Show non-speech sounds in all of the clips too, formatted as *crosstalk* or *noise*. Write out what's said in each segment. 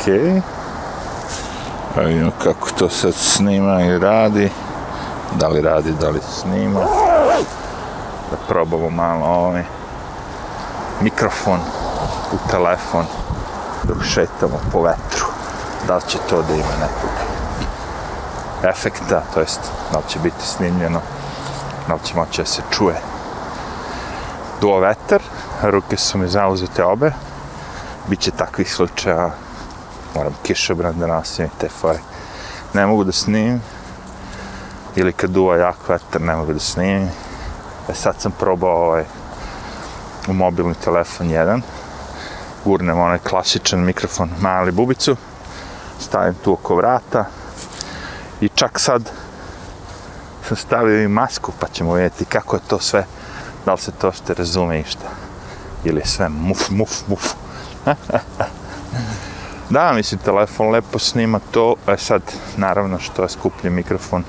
ok. Pa vidimo kako to sad snima i radi. Da li radi, da li snima. Da probamo malo ovaj mikrofon u telefon dok šetamo po vetru. Da li će to da ima nekog efekta, to jest da li će biti snimljeno, da li će moći da se čuje. Duo vetar, ruke su mi zauzete obe, bit će takvih slučaja moram kišobran da nasim te fore. Ne mogu da snim, ili kad duva jak vetar, ne mogu da snim. E sad sam probao ovaj, u mobilni telefon jedan, gurnem onaj klasičan mikrofon, mali bubicu, stavim tu oko vrata i čak sad sam stavio i masku pa ćemo vidjeti kako je to sve, da li se to što razume i šta. Ili je sve muf, muf, muf. *laughs* Da, mislim, telefon lepo snima to. E sad, naravno, što je skuplji mikrofon,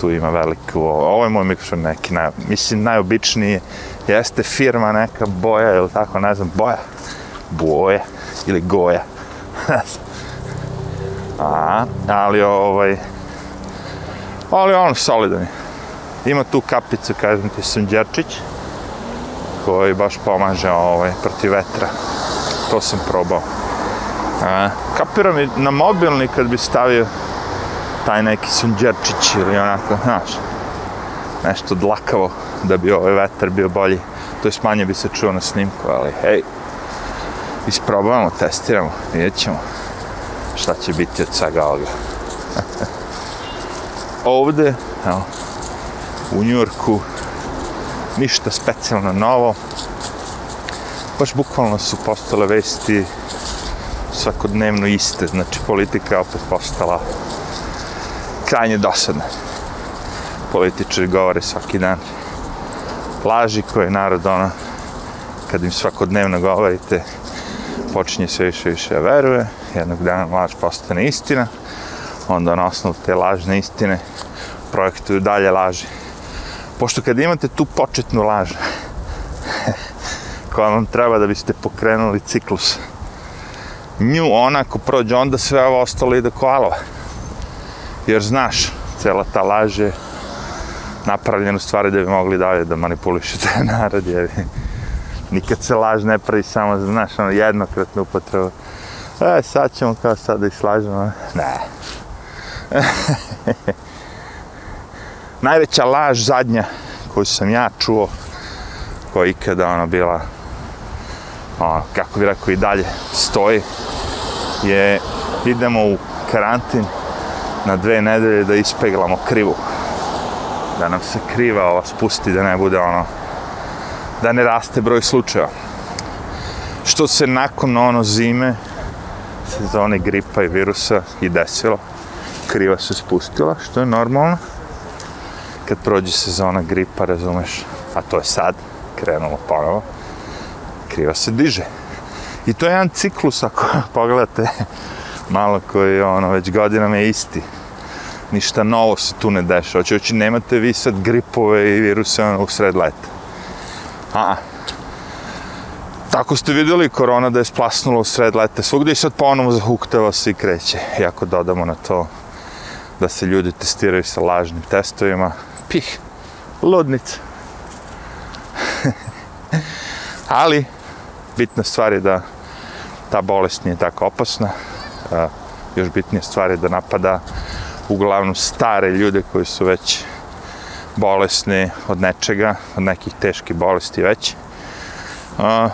tu ima veliku... Ovo je moj mikrofon neki, naj, mislim, najobičniji jeste firma neka boja ili tako, ne znam, boja. Boje ili goja. *laughs* A, ali ovaj... Ali on solidan je. Ima tu kapicu, kažem ti, Sunđerčić, koji baš pomaže ovaj, protiv vetra. To sam probao. A, kapira mi na mobilni kad bi stavio taj neki sunđerčić ili onako, znaš, nešto dlakavo da bi ovaj vetar bio bolji. To je manje bi se čuo na snimku, ali hej, isprobavamo, testiramo, vidjet ćemo šta će biti od svega ovoga. *laughs* Ovde, evo, u Njurku, ništa specijalno novo. Baš bukvalno su postale vesti svakodnevno iste. Znači, politika je opet postala krajnje dosadna. Političari govore svaki dan laži koje je narod ono, kad im svakodnevno govorite, počinje sve više više veruje. Jednog dana laž postane istina, onda na osnovu te lažne istine projektuju dalje laži. Pošto kad imate tu početnu laž, *laughs* koja vam treba da biste pokrenuli ciklus, nju ona ako prođe onda sve ovo ostalo ide ko alova. Jer znaš, cela ta laž je napravljena u stvari da bi mogli dalje da manipuliše taj *laughs* narod, jer nikad se laž ne pravi samo, znaš, ono jednokratnu upotrebu. E, sad ćemo kao sad da islažemo. Ne. *laughs* Najveća laž zadnja koju sam ja čuo, koja je ikada ona bila a, kako bi rekao i dalje stoji, je idemo u karantin na dve nedelje da ispeglamo krivu. Da nam se kriva ova spusti, da ne bude ono, da ne raste broj slučajeva. Što se nakon ono zime, sezone gripa i virusa i desilo, kriva se spustila, što je normalno. Kad prođe sezona gripa, razumeš, a to je sad, krenulo ponovo. Pa kriva se diže. I to je jedan ciklus, ako *laughs* pogledate, malo koji je ono, već godinama je isti. Ništa novo se tu ne deša. Oči, oči, nemate vi sad gripove i viruse ono, u sred leta. A, tako ste vidjeli korona da je splasnula u sred leta svugde i sad ponovno zahuktava se i kreće. I ako dodamo na to da se ljudi testiraju sa lažnim testovima, pih, ludnica. *laughs* Ali, bitna stvar je da ta bolest nije tako opasna. A, još bitnija stvar je da napada uglavnom stare ljude koji su već bolesni od nečega, od nekih teških bolesti već. A,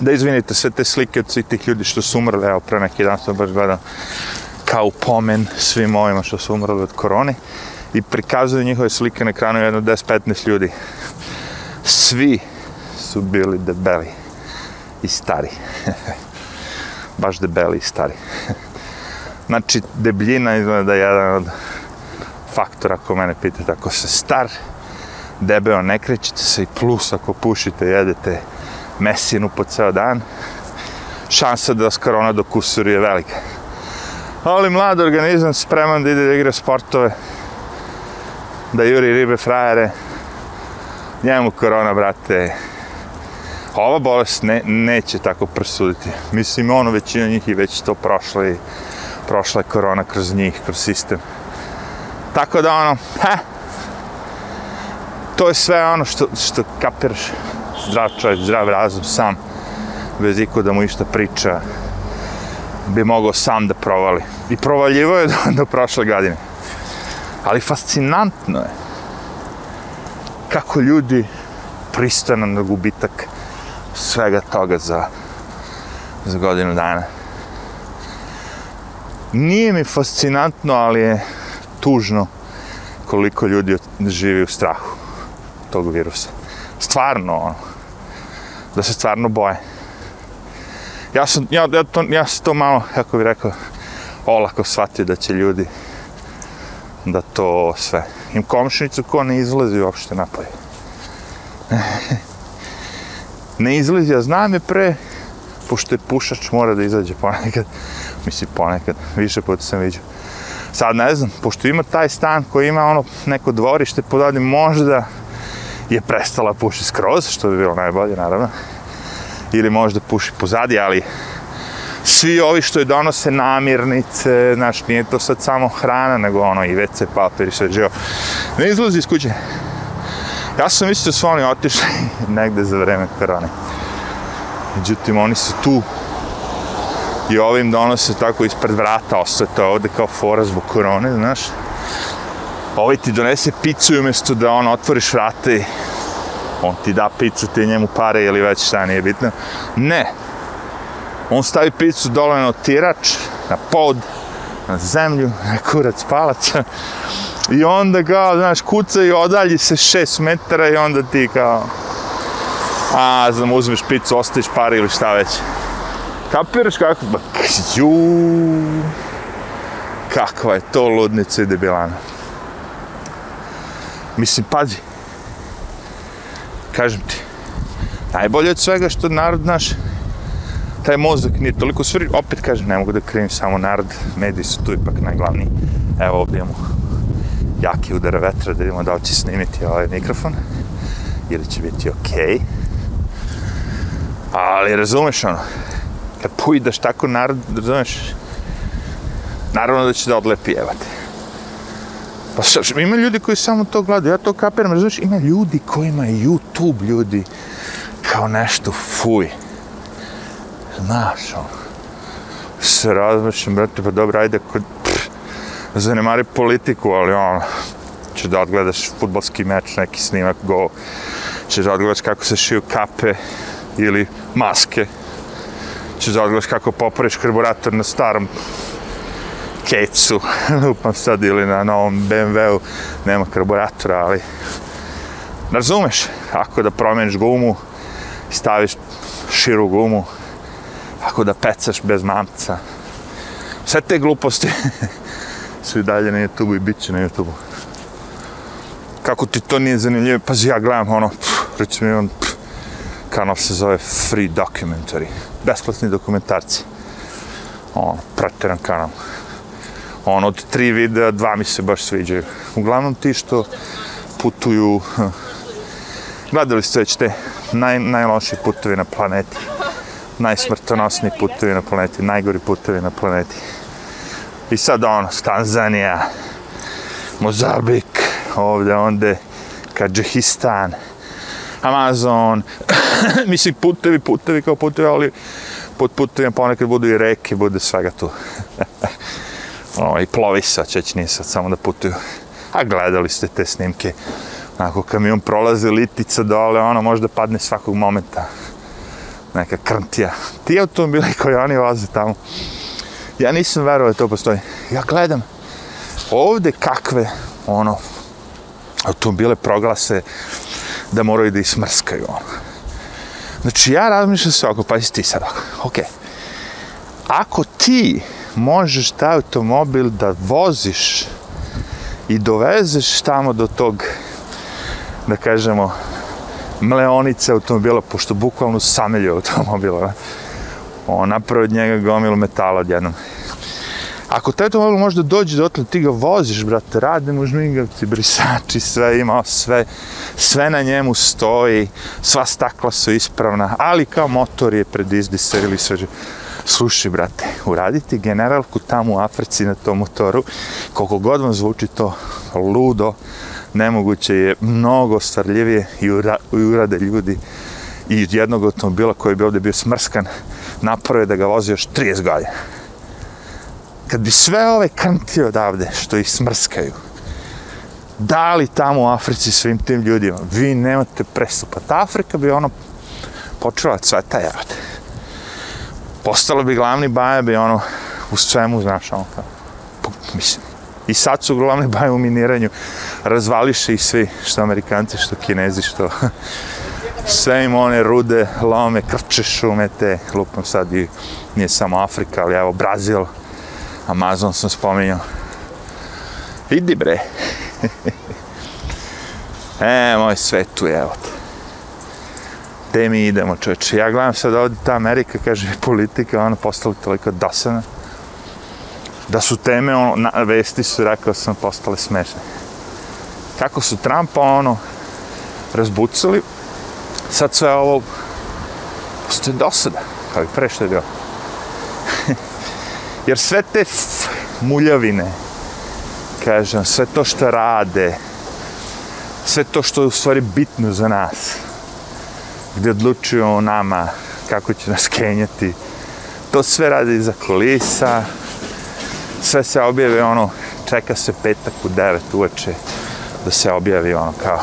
da izvinite sve te slike od svih tih ljudi što su umrli, evo pre neki dan sam baš gledao kao pomen svim ovima što su umrli od korone i prikazuju njihove slike na ekranu jedno 10-15 ljudi. Svi su bili debeli i stari. *laughs* Baš debeli i stari. *laughs* znači, debljina izgleda je jedan od faktora, ako mene pitate, ako se star, debeo, ne krećete se i plus ako pušite, jedete mesinu po ceo dan, šansa da vas korona dokusuruje velika. Ali mlad organizam spreman da ide da igra sportove, da juri ribe frajere, njemu korona, brate, ova bolest ne, neće tako presuditi. Mislim, ono većina njih i već to prošla i prošla je korona kroz njih, kroz sistem. Tako da ono, ha, to je sve ono što, što kapiraš. Zdrav čovjek, zdrav razum, sam, bez iko da mu išta priča, bi mogao sam da provali. I provaljivo je *laughs* do, do prošle godine. Ali fascinantno je kako ljudi pristanu na gubitak svega toga za, za godinu dana. Nije mi fascinantno, ali je tužno koliko ljudi živi u strahu tog virusa. Stvarno, ono, da se stvarno boje. Ja sam, ja, ja, to, ja sam to malo, kako bih rekao, olako shvatio da će ljudi da to sve. Im komšnicu ko ne izlazi uopšte napoje. *laughs* ne izlazi, a znam je pre, pošto je pušač, mora da izađe ponekad, mislim ponekad, više puta sam vidio. Sad ne znam, pošto ima taj stan koji ima ono neko dvorište podavljeno, možda je prestala puši skroz, što bi bilo najbolje, naravno. Ili možda puši pozadi, ali svi ovi što je donose namirnice, znaš, nije to sad samo hrana, nego ono i WC papir i sve živo. Ne izlazi iz kuće. Ja sam isto s oni otišli *laughs* negde za vreme korone. Međutim, oni su tu i ovim donose tako ispred vrata ostaje ovde kao fora zbog korone, znaš. Ovi ovaj ti donese picu i umjesto da on otvoriš vrate on ti da picu, ti njemu pare ili već šta nije bitno. Ne. On stavi picu dole na otirač, na pod, na zemlju, na kurac palaca. I onda kao, znaš, kuca i odalji se šest metara i onda ti kao... A, znam, uzmeš picu, ostaviš pare ili šta već. Kapiraš kako? Ba, Kakva je to ludnica i debilana. Mislim, pazi. Kažem ti. Najbolje od svega što narod naš, taj mozak nije toliko svrđen. Opet kažem, ne mogu da krivim samo narod. Mediji su tu ipak najglavniji. Evo, ovdje imamo jaki udar vetra da vidimo da li će snimiti ovaj mikrofon ili će biti okej. Okay. Ali razumeš ono, kad pujdaš tako narod, razumeš, naravno da će da odlepi jevati. Pa šta, ima ljudi koji samo to gledaju, ja to kapiram, razumeš, ima ljudi kojima je YouTube ljudi kao nešto fuj. Znaš, ono, se razmišljam, brate, pa dobro, ajde, kod, zanemari politiku, ali on će da odgledaš futbalski meč, neki snimak, go, ćeš da odgledaš kako se šiju kape ili maske, ćeš da odgledaš kako popraviš karburator na starom kecu, *laughs* lupam sad, ili na novom BMW-u, nema karburatora, ali razumeš kako da promeniš gumu, staviš širu gumu, kako da pecaš bez mamca, sve te gluposti *laughs* sve dalje na YouTube i bit će na YouTube. Kako ti to nije zanimljivo? Pazi, ja gledam ono, reći mi on, kanal se zove Free Documentary. Besplatni dokumentarci. On, prateran kanal. On, od tri videa, dva mi se baš sviđaju. Uglavnom ti što putuju... Hm. Gledali ste već te naj, najloši putovi na planeti. Najsmrtonosni putovi na planeti. Najgori putovi na planeti. I sad ono, Tanzanija, Mozambik, ovde, onde, Kadžehistan, Amazon, *coughs* mislim putevi, putevi kao putevi, ali pod putevima ponekad budu i reke, bude svega tu. *laughs* o, I plovi sa Čečnije sad, samo da putuju. A gledali ste te snimke, onako kamion prolazi litica dole, ono možda padne svakog momenta. Neka krntija. Ti automobili koji oni voze tamo, Ja nisam verovao da to postoji. Ja gledam ovde kakve, ono, automobile proglase da moraju da ismrskaju, ono. Znači, ja razmišljam se ovako, pazi ti sad, ok. Ako ti možeš taj automobil da voziš i dovezeš tamo do tog, da kažemo, mleonice automobila, pošto bukvalno samelju automobila, ne? on napravi od njega gomilu metala odjednom. Ako taj automobil može da dođe do ti ga voziš, brate, radne mu žmigavci, brisači, sve ima, sve, sve na njemu stoji, sva stakla su ispravna, ali kao motor je pred izdise ili sveđe. Slušaj, brate, uraditi generalku tamo u Africi na tom motoru, koliko god vam zvuči to ludo, nemoguće je, mnogo starljivije i, ura, i urade ljudi i jednog automobila koji bi ovdje bio smrskan, naprave da ga vozi još 30 godina. Kad bi sve ove krntije odavde, što ih smrskaju, dali tamo u Africi svim tim ljudima, vi nemate prestupa. Ta Afrika bi ono počela cveta javde. Postalo bi glavni baja bi ono u svemu, znaš, ono kao, mislim, I sad su glavne baje u miniranju. Razvališe i svi, što Amerikanci, što Kinezi, što sve im one rude lome, krče šume te, lupam sad i nije samo Afrika, ali evo Brazil, Amazon sam spominjao. Vidi bre. *laughs* e, moj sve tu je, evo te. Gde mi idemo, čovječe? Ja gledam sad ovdje ta Amerika, kaže, *laughs* politika, ona postala toliko dosadna. Da su teme, ono, na, vesti su, rekao sam, postale smešne. Kako su Trumpa, ono, razbucali, sad sve ovo postoje dosada, kao i pre što je bilo. *laughs* Jer sve te muljavine, kažem, sve to što rade, sve to što je u stvari bitno za nas, gdje odlučuju o nama kako će nas kenjati, to sve radi iza kulisa, sve se objave ono, čeka se petak u devet uveče da se objavi ono kao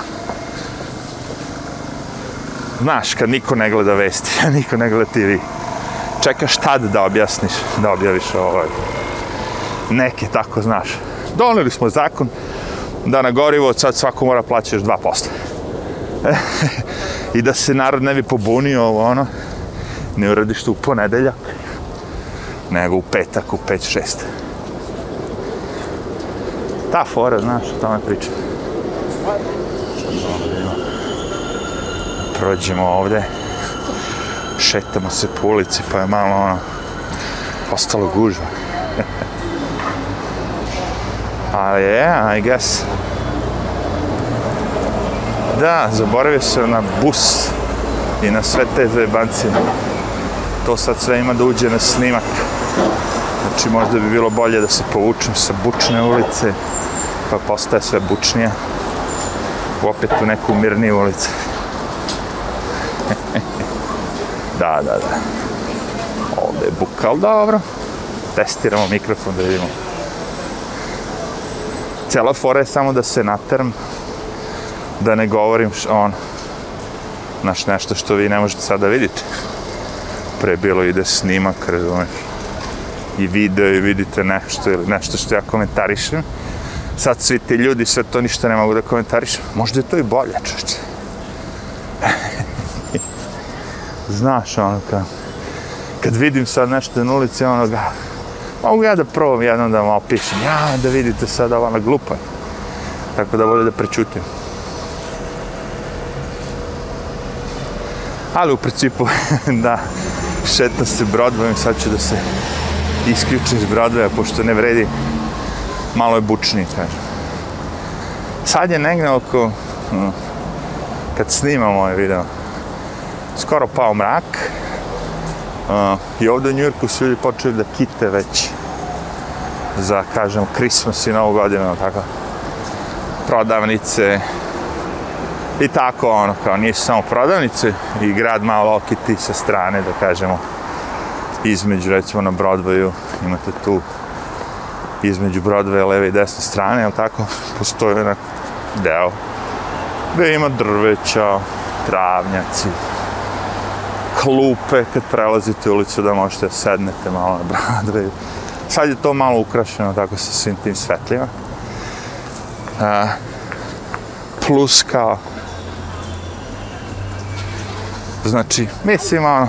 Znaš, kad niko ne gleda vesti, *laughs* niko ne gleda TV, čekaš tad da objasniš, da objaviš ovaj. Neke, tako znaš. Donili smo zakon da na gorivo sad svako mora plaći još 2%. I da se narod ne bi pobunio, ono, ne uradiš to u ponedeljak, nego u petak, u 5-6. Ta fora, znaš, o tome pričam. Thank you prođemo ovde. Šetamo se po ulici, pa je malo ono, ostalo gužva. Ali *laughs* je, yeah, I guess. Da, zaboravio se na bus i na sve te zajebanci. To sad sve ima da uđe na snimak. Znači, možda bi bilo bolje da se povučem sa bučne ulice, pa postaje sve bučnija. Opet u neku mirniju ulicu. da, da, da. Ovdje je buka, ali dobro. Testiramo mikrofon da vidimo. Cijela fora je samo da se naterm, da ne govorim š, on, naš nešto što vi ne možete sada vidjeti. Pre bilo ide snimak, razumiješ, i video i vidite nešto ili nešto što ja komentarišem. Sad svi ti ljudi sve to ništa ne mogu da komentarišem. Možda je to i bolje, češće. znaš, ono, kad, kad vidim sad nešto na ulici, ono, ga, mogu ja da probam jednom da vam opišem, ja, da vidite sad, ovo, ono, glupo je. Tako da volim da prečutim. Ali u principu, *laughs* da, šeta se Broadway, sad ću da se isključim iz Broadwaya, pošto ne vredi, malo je bučnije, kažem. Sad je negdje oko, ono, kad snimam ovaj video, skoro pao mrak. Uh, I ovdje u New Yorku su ljudi počeli da kite već za, kažem, Christmas i Novu godinu, ono tako. Prodavnice i tako, ono, kao nisu samo prodavnice i grad malo okiti sa strane, da kažemo, između, recimo, na Broadwayu, imate tu između Broadwaya leve i desne strane, jel tako, postoji onak deo gde ima drveća, travnjaci, klupe kad prelazite ulicu da možete sednete malo na bradre. Sad je to malo ukrašeno tako sa svim tim svetljima. Uh, plus kao... Znači, mislim, ono,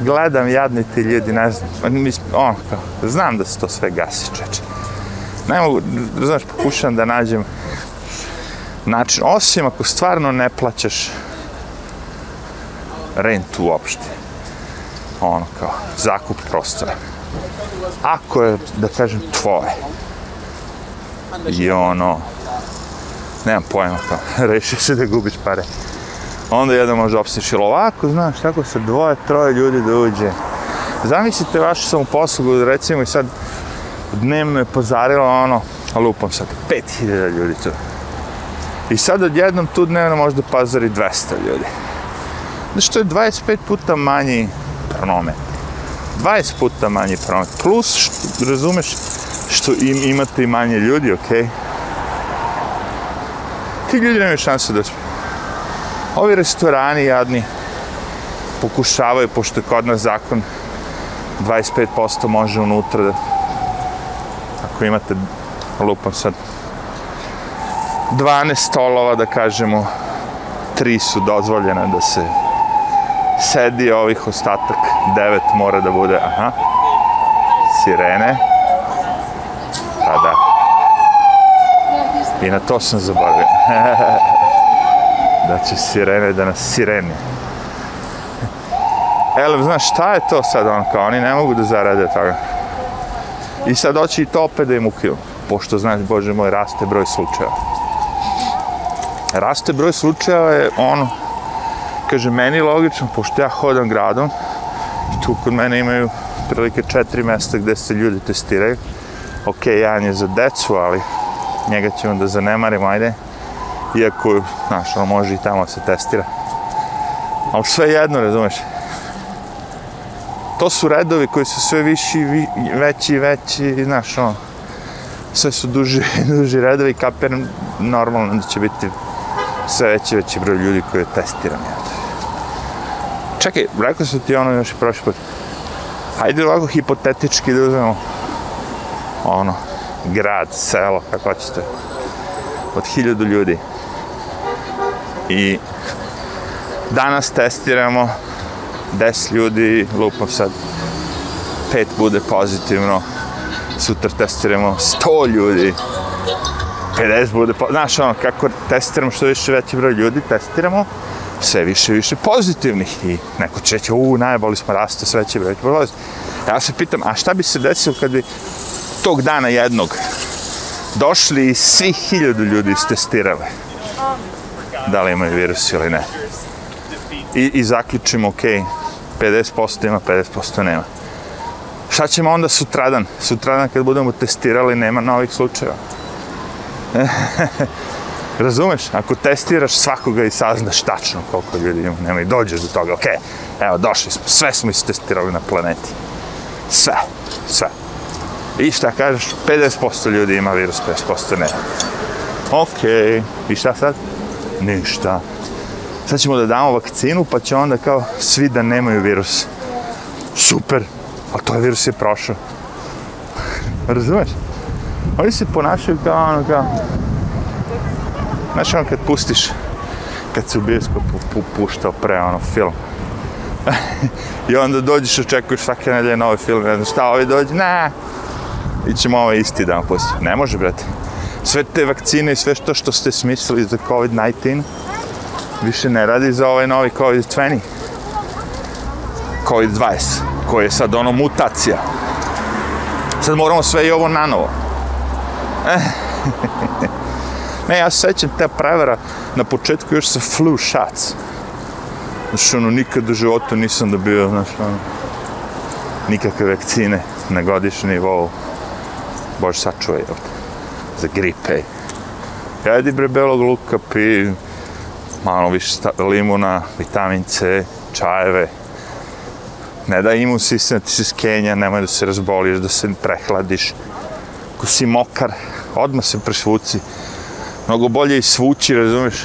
gledam jadni ti ljudi, ne znam, mislim, ono, kao, znam da se to sve gasi, čeče. Ne mogu, znaš, pokušam da nađem način, osim ako stvarno ne plaćaš rent uopšte. Ono kao, zakup prostora. Ako je, da kažem, tvoje. I ono, nemam pojma kao, *laughs* reši se da gubiš pare. Onda jedan može opstiš, ili ovako, znaš, tako se dvoje, troje ljudi da uđe. Zamislite vašu samoposlugu, recimo i sad, dnevno je pozarilo ono, lupom sad, 5000 ljudi tu. I sad odjednom tu dnevno možda pazari 200 ljudi. Znači, to je 25 puta manji promet. 20 puta manji promet. Plus, što, razumeš, što im imate i manje ljudi, okej? Okay? Ti ljudi nemaju šanse da spiju. Ovi restorani jadni pokušavaju, pošto je kod nas zakon 25% može unutra da, ako imate lupam sad 12 stolova da kažemo tri su dozvoljene da se sedi ovih ostatak, devet mora da bude, aha, sirene, pa da, i na to sam zaboravio, *laughs* da će sirene da nas sireni. Ele, znaš, šta je to sad, ono, kao, oni ne mogu da zarade toga. I sad hoće i to opet da im ukriju, pošto, znaš, Bože moj, raste broj slučajeva. Raste broj slučajeva je ono, kaže, meni logično, pošto ja hodam gradom, tu kod mene imaju prilike četiri mesta gde se ljudi testiraju. Ok, jedan je za decu, ali njega ćemo da zanemarimo, ajde. Iako, znaš, ono može i tamo se testira. Ali sve jedno, razumeš? To su redovi koji su sve viši, vi, veći i veći, znaš, ono, sve su duži, *laughs* duži redovi, kapiram, normalno da će biti sve veći i veći broj ljudi koji je testiran. Jel? čekaj, rekao sam ti ono još i prošli put. Hajde ovako hipotetički da uzmemo ono, grad, selo, kako hoćete, od hiljadu ljudi. I danas testiramo 10 ljudi, lupam sad, pet bude pozitivno, sutra testiramo 100 ljudi, 50 bude pozitivno, znaš ono, kako testiramo što više veći broj ljudi, testiramo, sve više i više pozitivnih i neko će reći, uu, najbolji smo raste, sve će već prolaziti. Ja se pitam, a šta bi se desilo kad bi tog dana jednog došli i svi hiljadu ljudi istestirali da li imaju virus ili ne. I, i zaključimo, ok, 50% ima, 50% nema. Šta ćemo onda sutradan? Sutradan kad budemo testirali, nema novih slučajeva. *laughs* Razumeš? Ako testiraš svakoga i saznaš tačno koliko ljudi ima, nemoj, dođeš do toga, okej, okay. evo, došli smo, sve smo istestirali na planeti. Sve, sve. I šta kažeš, 50% ljudi ima virus, 50% ne. Okej, okay. i šta sad? Ništa. Sad ćemo da damo vakcinu, pa će onda kao svi da nemaju virus. Super, a to je virus je prošao. *laughs* Razumeš? Oni se ponašaju kao ono, kao, Znači ono kad pustiš, kad se u bioskopu pu, puštao pre ono film, *laughs* i onda dođeš, očekuješ svake nedelje nove film, ne znam šta, ovi dođe, ne, i ćemo ovaj isti dan pustiti. Ne može, brate. Sve te vakcine i sve što što ste smislili za COVID-19, više ne radi za ovaj novi COVID-20. COVID-20, koji je sad ono mutacija. Sad moramo sve i ovo na novo. *laughs* Eh. E, ja se sećam ta prevara na početku još sa flu shots. Znaš, ono, nikad u životu nisam dobio, znaš, ono, nikakve vakcine na godišnji nivou. Bože, sačuvaj, evo te, za gripe. Jedi bre belog luka, pi malo više limuna, vitamin C, čajeve. Ne da imun sistem, ti si iz Kenja, nemoj da se razboliš, da se prehladiš. Ako si mokar, odmah se prešvuci mnogo bolje svuči, razumiješ?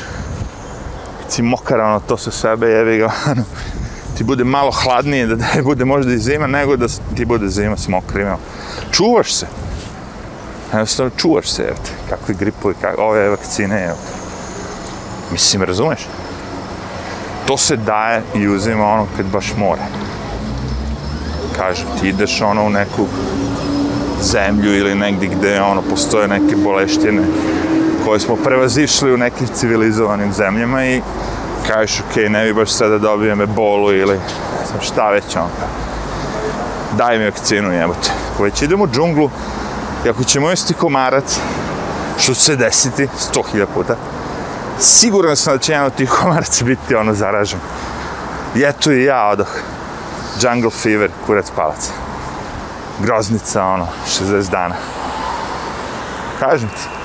Kad si mokar, ono, to sa sebe jebi ga, ono, ti bude malo hladnije, da ne *laughs* bude možda i zima, nego da ti bude zima s mokrim, ono. Čuvaš se. Jednostavno, čuvaš se, evo te, kakvi gripovi, kak... ove vakcine, evo te. Mislim, razumeš? To se daje i uzima ono kad baš mora. Kažem, ti ideš ono u neku zemlju ili negdje gde ono postoje neke boleštine, koje smo prevazišli u nekim civilizovanim zemljama i kažeš, ok, ne bi baš sada dobijem ebolu ili ne znam šta već on. Daj mi vakcinu, jebote. Već idemo u džunglu i ako ćemo jesti komarac, što će se desiti sto hilja puta, siguran sam da će jedan od tih komaraca biti ono zaražen. I eto i ja odoh. Jungle fever, kurac palac. Groznica, ono, 60 dana. Kažem ti,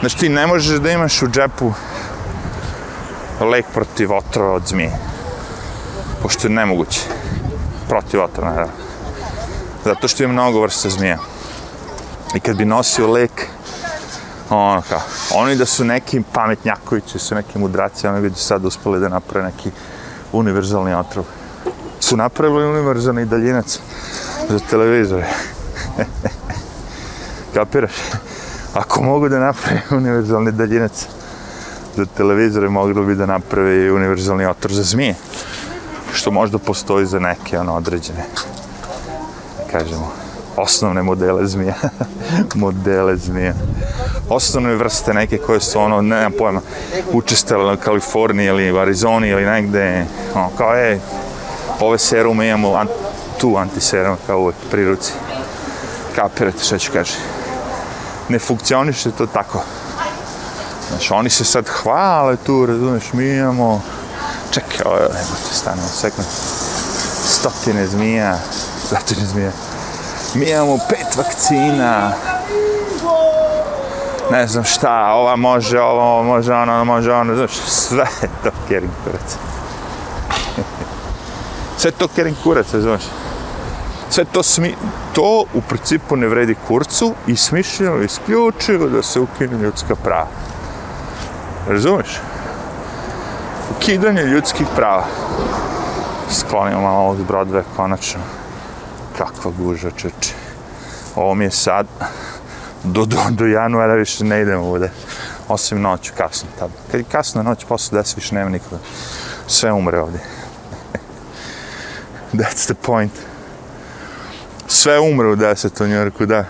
Znači ti ne možeš da imaš u džepu lek protiv otrova od zmije. Pošto je nemoguće. Protiv otrova, naravno. Zato što je mnogo vrsta zmija. I kad bi nosio lek, ono kao, oni da su neki pametnjakovići, su neki mudraci, oni bi sad uspeli da naprave neki univerzalni otrov. Su napravili univerzalni daljinac za televizore. *laughs* Kapiraš? ako mogu da naprave *laughs* univerzalni daljinac za televizore, mogli bi da naprave i univerzalni otor za zmije. Što možda postoji za neke ono, određene, kažemo, osnovne modele zmija. *laughs* modele zmija. Osnovne vrste neke koje su ono, ne znam pojma, učestale na Kaliforniji ili Arizoni ili negde. Ono, kao, e, ove serume imamo an, tu antiserum, kao uvek, pri ruci. Kapirate što ću kaži ne funkcioniše to tako. Znači, oni se sad hvale tu, razumeš, mi imamo... Čekaj, ovo, evo te stanemo, sekund. Stotine zmija, stotine zmija. Mi imamo pet vakcina. Ne znam šta, ova može, ova može, ona može, ona, znaš, sve je to kering kurac. *laughs* Sve je to kering kurac, znaš sve to smi... To u principu ne vredi kurcu i smišljeno isključivo da se ukine ljudska prava. Razumeš? Ukidanje ljudskih prava. Sklonimo malo ovog Broadway konačno. Kakva guža čeče. Ovo mi je sad. Do, do, do januara više ne idemo ovde. Osim noću, kasno tad. Kad je kasno noć, posle deset više nema nikoga. Sve umre ovdje. *laughs* That's the point. That's the point sve umre u desetom Njorku, da.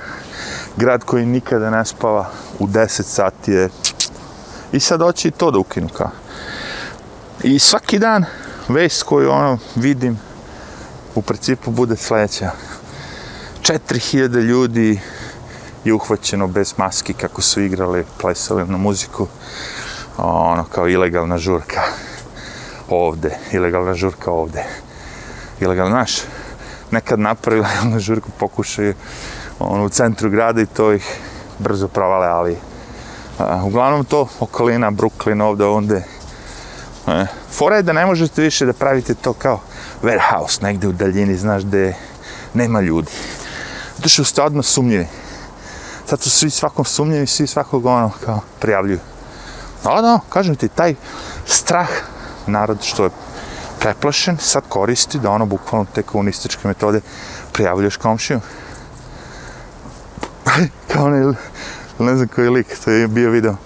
Grad koji nikada ne spava u deset sati je... I sad hoće i to da ukinu, kao. I svaki dan vest koju ono vidim u principu bude sledeća. 4000 ljudi je uhvaćeno bez maski kako su igrali, plesali na muziku. Ono, kao ilegalna žurka ovde, ilegalna žurka ovde. Ilegalna, znaš, nekad napravila *laughs* jednu žurku, pokušaju ono, u centru grada i to ih brzo provale, ali a, uglavnom to, okolina, Brooklyn, ovde, onde. E, fora je da ne možete više da pravite to kao warehouse, negde u daljini, znaš, gde nema ljudi. Zato što ste odmah sumnjivi. Sad su svi svakom sumnjivi, svi svakog ono, kao, prijavljuju. Ali, no, kažem ti, taj strah, narod što je preplašen, sad koristi da ono bukvalno te komunističke metode prijavljaš komšiju. *laughs* Kao onaj, ne znam koji lik, to je bio video.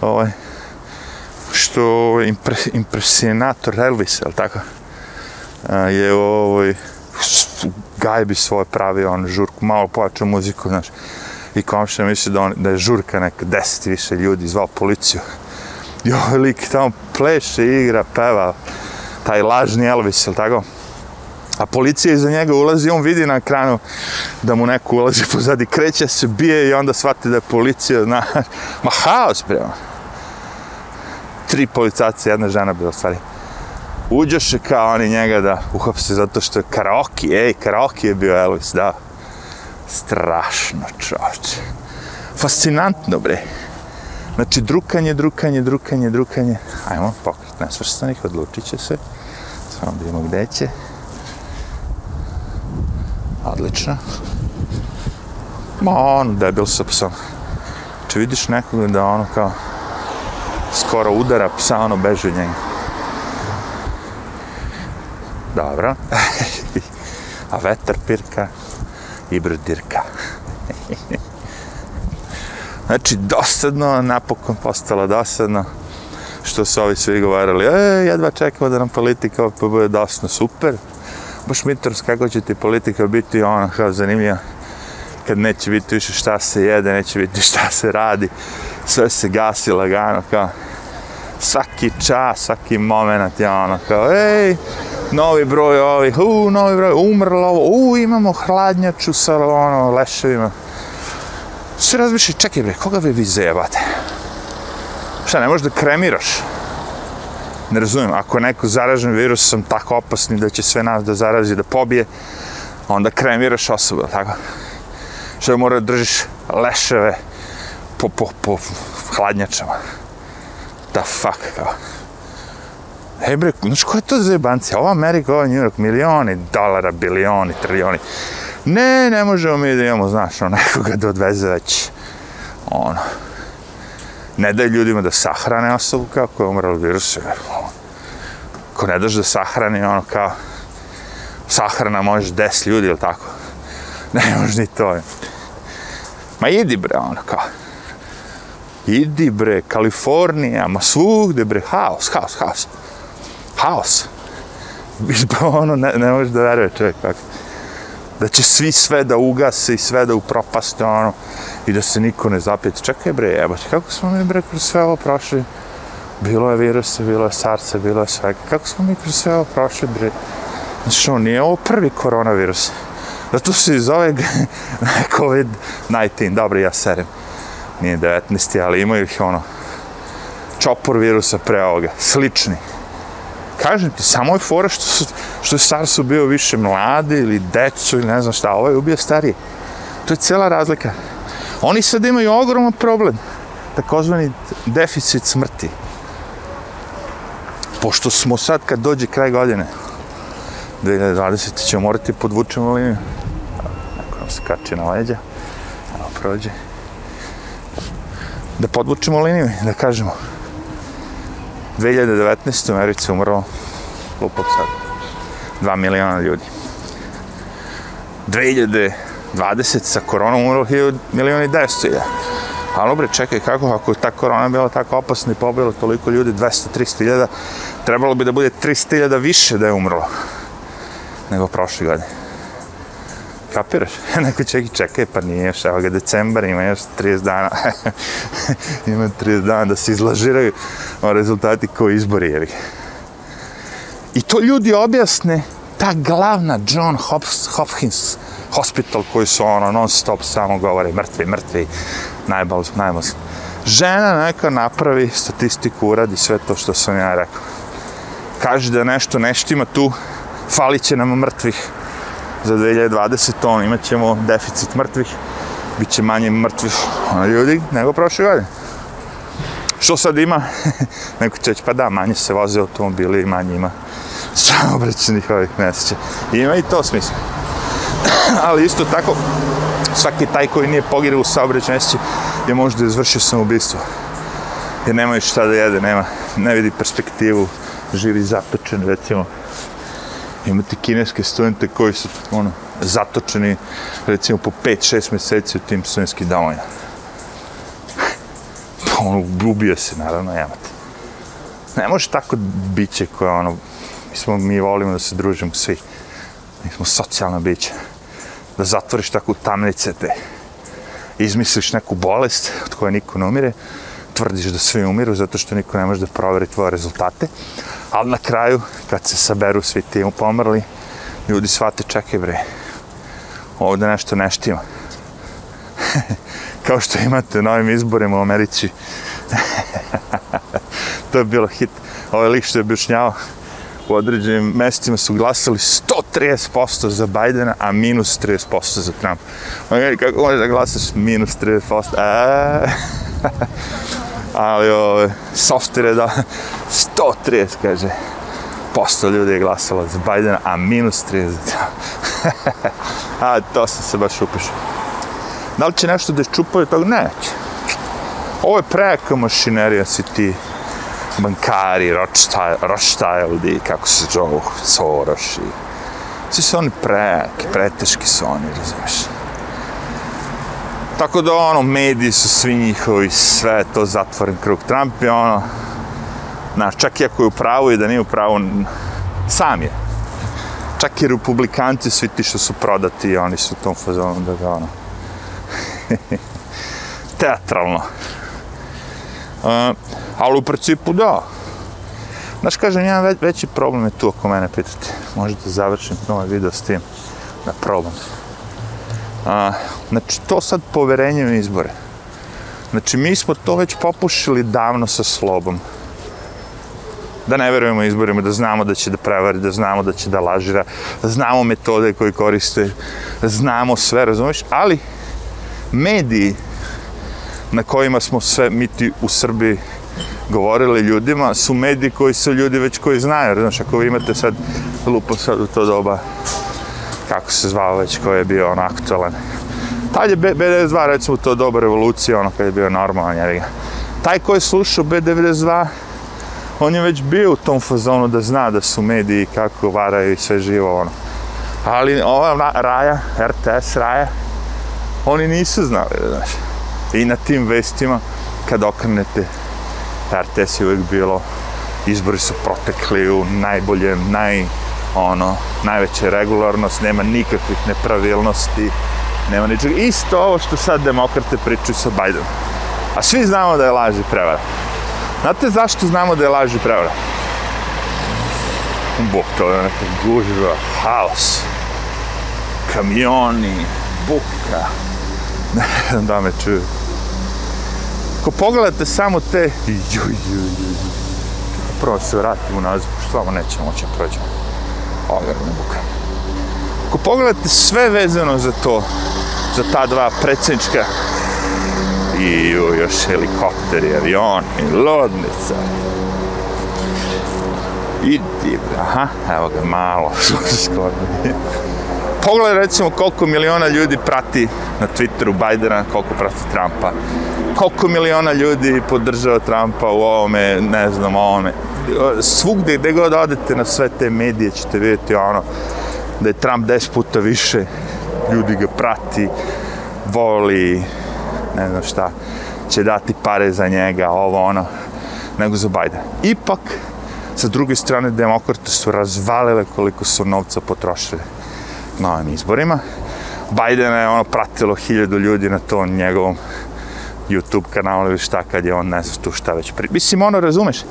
Ovaj, što ovaj, impre, impresionator Elvis, je li tako? je ovaj, gajbi svoje pravi on žurku, malo pojačao muziku, znaš. I komšija misli da, on, da je žurka neka deset više ljudi, zvao policiju. *laughs* I ovaj lik tamo pleše, igra, peva, taj lažni Elvis, je li tako? A policija iza njega ulazi, on vidi na ekranu da mu neko ulazi pozadi, kreće se, bije i onda shvati da je policija, na... *laughs* ma haos prema. Ono. Tri policajca, jedna žena bila stvari. Uđoše kao oni njega da uhapse zato što je karaoke, ej, karaoke je bio Elvis, da. Strašno čovječe. Fascinantno bre. Znači, drukanje, drukanje, drukanje, drukanje. Ajmo, pokret nesvrstanih, odlučit će se. Uh, sam da ima gde će. Odlično. Ma ono, debil sa psom. Če vidiš nekoga da ono kao skoro udara psa, ono beži od njega. Dobro. *laughs* A vetar pirka i brdirka. *laughs* znači, dosadno, napokon postalo dosadno što su ovi svi govorili, e, jedva čekamo da nam politika pa bude dosno super. Boš Mitros, kako će ti politika biti ona, kao zanimljiva, kad neće biti više šta se jede, neće biti šta se radi, sve se gasi lagano, kao, svaki čas, svaki moment je ono, kao, ej, novi broj ovih, u, novi broj, umrlo ovo, u, imamo hladnjaču sa, ono, leševima. Sve razmišljaju, čekaj bre, koga vi vi zajebate? Šta, ne možeš da kremiraš? Ne razumijem, ako je neko zaražen virusom tako opasni da će sve nas da zarazi, da pobije, onda kremiraš osobu, tako? Šta je mora da držiš leševe po, po, po hladnjačama? Da fuck, kao. Hej bre, znaš koja je to zajebancija? Ova Amerika, ova New York, milioni dolara, bilioni, trilioni. Ne, ne možemo mi da imamo, znaš, no, nekoga da odveze već. Ono, ne daj ljudima da sahrane osobu kao koja je umrla od virusa. Ako ono, ne daš da sahrani, ono kao, sahrana možeš des ljudi, ili tako? *laughs* Ne možeš ni to. Ma idi bre, ono kao. Idi bre, Kalifornija, ma svugde bre, haos, haos, haos. Haos. *laughs* Ono, ne, ne možeš da veruje čovjek, tako da će svi sve da ugase i sve da upropaste, ono, i da se niko ne zapijete. Čekaj bre, jebate, kako smo mi bre kroz sve ovo prošli? Bilo je virusa, bilo je sarca, bilo je svega. Kako smo mi kroz sve ovo prošli, bre? Znači, ono, nije ovo prvi koronavirus. Zato se zove *laughs* COVID-19, dobro, ja serem. Nije 19, ali imaju ih, ono, čopor virusa pre ovoga, slični kažem ti, samo je fora što, što je star su bio više mlade ili decu ili ne znam šta, ovaj je ubio starije. To je cela razlika. Oni sad imaju ogroman problem, takozvani deficit smrti. Pošto smo sad, kad dođe kraj godine, 2020. ćemo morati podvučen u liniju. Ako nam se kače na leđa, evo prođe. Da podvučemo liniju, da kažemo, 2019. u Americi umrlo lupog sad. 2 miliona ljudi. 2020. sa koronom umrlo 1 miliona i 10 ilja. Ali obre, čekaj, kako ako ta korona bila tako opasna i pobila toliko ljudi, 200-300 iljada, trebalo bi da bude 300 iljada više da je umrlo nego prošle godine kapiraš? *laughs* Neko će i čekaj, pa nije još, evo ga decembar, ima još 30 dana. *laughs* ima 30 dana da se izlažiraju o rezultati koji izbori je. I to ljudi objasne, ta glavna John Hops, Hopkins hospital koji su ono non stop samo govore mrtvi, mrtvi, najbolj, najbolj. Žena neka napravi statistiku, uradi sve to što sam ja rekao. Kaže da nešto neštima tu, falit će nam mrtvih za 2020. on imat ćemo deficit mrtvih, bit će manje mrtvih ono, ljudi nego prošle godine. Što sad ima? *laughs* Neko će pa da, manje se voze automobili, manje ima *laughs* samobrećenih ovih meseća. Ima i to smisla. *clears throat* Ali isto tako, svaki taj koji nije pogirao u saobraćenih meseća je možda izvršio samobistvo. Jer nema šta da jede, nema, ne vidi perspektivu, živi zapečen, recimo, imate kineske studente koji su ono, zatočeni recimo po 5-6 mjeseci u tim studentskim domovima. Pa, ono, ubio se, naravno, jemate. Ne može tako biće koje, ono, mi, smo, mi volimo da se družimo svi. Mi smo socijalna biće. Da zatvoriš tako tamnice te. Izmisliš neku bolest od koje niko ne umire. Tvrdiš da svi umiru zato što niko ne može da proveri tvoje rezultate. Ali na kraju, kad se saberu svi ti pomrli, ljudi shvate, čekaj bre, ovdje nešto neštima. *laughs* Kao što imate na ovim izborima u Americi. *laughs* to je bilo hit. Ovo ovaj je lik što je objašnjao. U određenim mjestima su glasali 130% za Bajdena, a minus 30% za Trump. On gleda, kako možeš da glasaš minus 30%? *laughs* Ali ovo, software je da... 130, kaže, posto ljudi je glasalo za Bajdena, a minus 30. *laughs* a to se se baš upišu. Da li će nešto da čupaju toga? Neće. Ovo je preka mašinerija, si ti bankari, Rothschildi, kako se zovu, Soros i... Svi su oni prejaki, preteški su oni, razumiješ. Tako da, ono, mediji su svi njihovi, sve to zatvoren krug. Trump je, ono, Znaš, čak i ako je u pravu i da nije u pravu, sam je. Čak i republikanci, svi ti što su prodati, oni su u tom fazonu da ga, ono... *laughs* Teatralno. Uh, ali u principu, da. Znaš, kažem, jedan ve veći problem je tu oko mene, pitati. Možete završiti ovaj video s tim. Na problem. Uh, e, znači, to sad poverenje u izbore. Znači, mi smo to već popušili davno sa slobom da ne verujemo izborima, da znamo da će da prevari, da znamo da će da lažira, znamo metode koje koriste, znamo sve, razumiješ? Ali, mediji na kojima smo sve mi ti u Srbiji govorili ljudima, su mediji koji su ljudi već koji znaju, znaš, ako vi imate sad lupo sad u to doba, kako se zvao već, koji je bio ono aktualan. Tad je B B92, recimo, to doba revolucije, ono, kad je bio normalan, jer ga. Taj koji je slušao B92, on je već bio u tom fazonu da zna da su mediji kako varaju i sve živo ono. Ali ova raja, RTS raja, oni nisu znali, znaš. I na tim vestima, kad okrenete, RTS je uvijek bilo, izbori su protekli u najbolje, naj, ono, najveća regularnost, nema nikakvih nepravilnosti, nema ničega. Isto ovo što sad demokrate pričaju sa Bajdenom. A svi znamo da je laži prevara. Znate zašto znamo da je laž i prevara? Buk, to je neka gužba, haos, kamioni, buka. Ne znam da me čuju. Ako pogledate samo te... Prvo se vratimo nazivu, što vamo nećemo moći prođe. Ogromna buka. Ako pogledate sve vezano za to, za ta dva predsjednička i još helikopter i avion i lodnica. Idi, aha, evo ga, malo su *laughs* Pogledaj recimo koliko miliona ljudi prati na Twitteru Bajdena, koliko prati Trumpa. Koliko miliona ljudi podržava Trumpa u ovome, ne znam, ovome. Svugde, gde god odete na sve te medije ćete vidjeti ono, da je Trump 10 puta više ljudi ga prati, voli, ne znam šta, će dati pare za njega, ovo ono, nego za Bajda. Ipak, sa druge strane, demokrate su razvalile koliko su novca potrošili na ovim izborima. Bajdena je ono pratilo hiljadu ljudi na tom njegovom YouTube kanalu ili šta kad je on ne znam tu šta već pri... Mislim ono razumeš,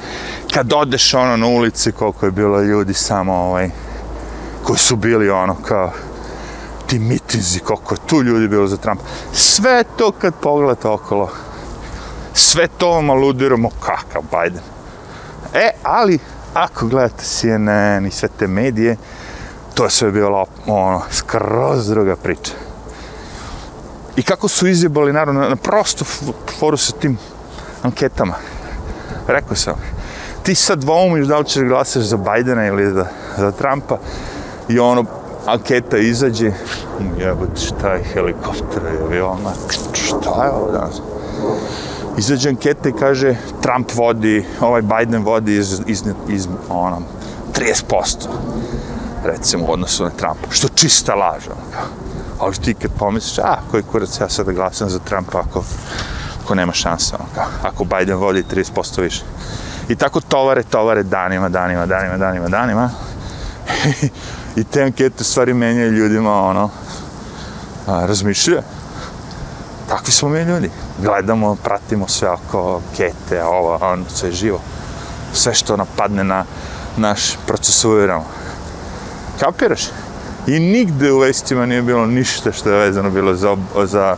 kad odeš ono na ulici koliko je bilo ljudi samo ovaj, koji su bili ono kao ti mitizi, koliko je tu ljudi bilo za Trumpa. Sve to kad pogledate okolo, sve to vam aludiramo kakav Biden. E, ali, ako gledate CNN i sve te medije, to je sve bila ono, skroz druga priča. I kako su izjebali, naravno, na prosto foru sa tim anketama. Rekao sam, ti sad dvomiš da li ćeš glasaš za Bajdena ili za, za Trumpa i ono, anketa izađe, jebote šta je helikoptera i aviona, šta je ovo danas? Izađe anketa i kaže, Trump vodi, ovaj Biden vodi iz, iz, iz, iz ono, 30% recimo u odnosu na Trumpa, što čista laž, ono kao. ti kad pomisliš, a, koji kurac ja sada glasam za Trumpa ako, ako nema šansa, ono kao, ako Biden vodi 30% više. I tako tovare, tovare, danima, danima, danima, danima, danima. *laughs* i te ankete stvari menjaju ljudima ono, a, razmišljaju. Takvi smo mi ljudi. Gledamo, pratimo sve oko kete, ovo, ono, sve živo. Sve što napadne na naš procesuiramo. Kapiraš? I nigde u vestima nije bilo ništa što je vezano bilo za, za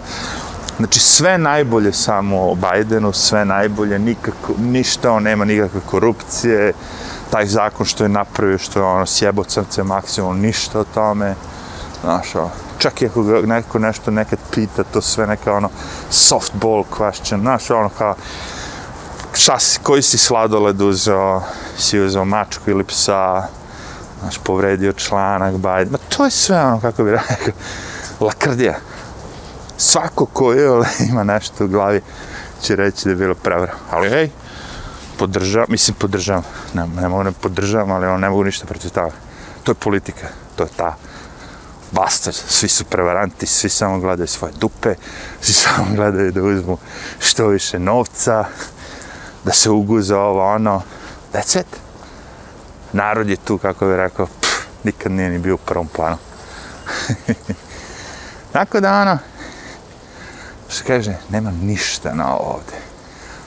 Znači sve najbolje samo o Bidenu, sve najbolje, nikako, ništa, on nema nikakve korupcije, uh, taj zakon što je napravio, što je ono sjebo crce maksimum, ništa o tome. Znaš, ono, čak i ako neko nešto nekad pita, to sve neka ono softball question, znaš, ono kao, šta si, koji si sladoled uzeo, si uzeo mačku ili psa, znaš, povredio članak, baj, ma to je sve ono, kako bi rekao, lakrdija. Svako ko je, *laughs* ima nešto u glavi, će reći da je bilo pravo. Ali, hej, podržavam, mislim podržavam, ne, ne mogu ne podržavam, ali ono ne mogu ništa protiv toga. To je politika, to je ta bastard, svi su prevaranti, svi samo gledaju svoje dupe, svi *laughs* samo gledaju da uzmu što više novca, da se uguze ovo, ono, that's it. Narod je tu, kako bih rekao, pff, nikad nije ni bio u prvom planu. *laughs* Tako da, ono, što kaže, nema ništa na ovo ovde,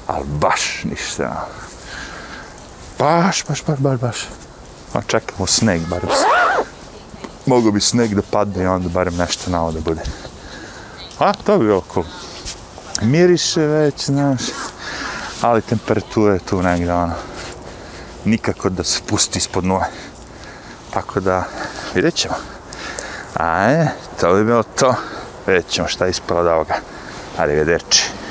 ali baš ništa na ovo baš, baš, baš, baš, baš. A čekamo sneg, bar bi Mogu bi sneg da padne i onda barem nešto na da bude. A, to bi oko. Miriše već, znaš. Ali temperatura je tu negdje, ono. Nikako da se pusti ispod nule. Tako da, vidjet ćemo. A, e, to bi bilo to. Vidjet ćemo šta je ispod od ovoga. Arrivederci.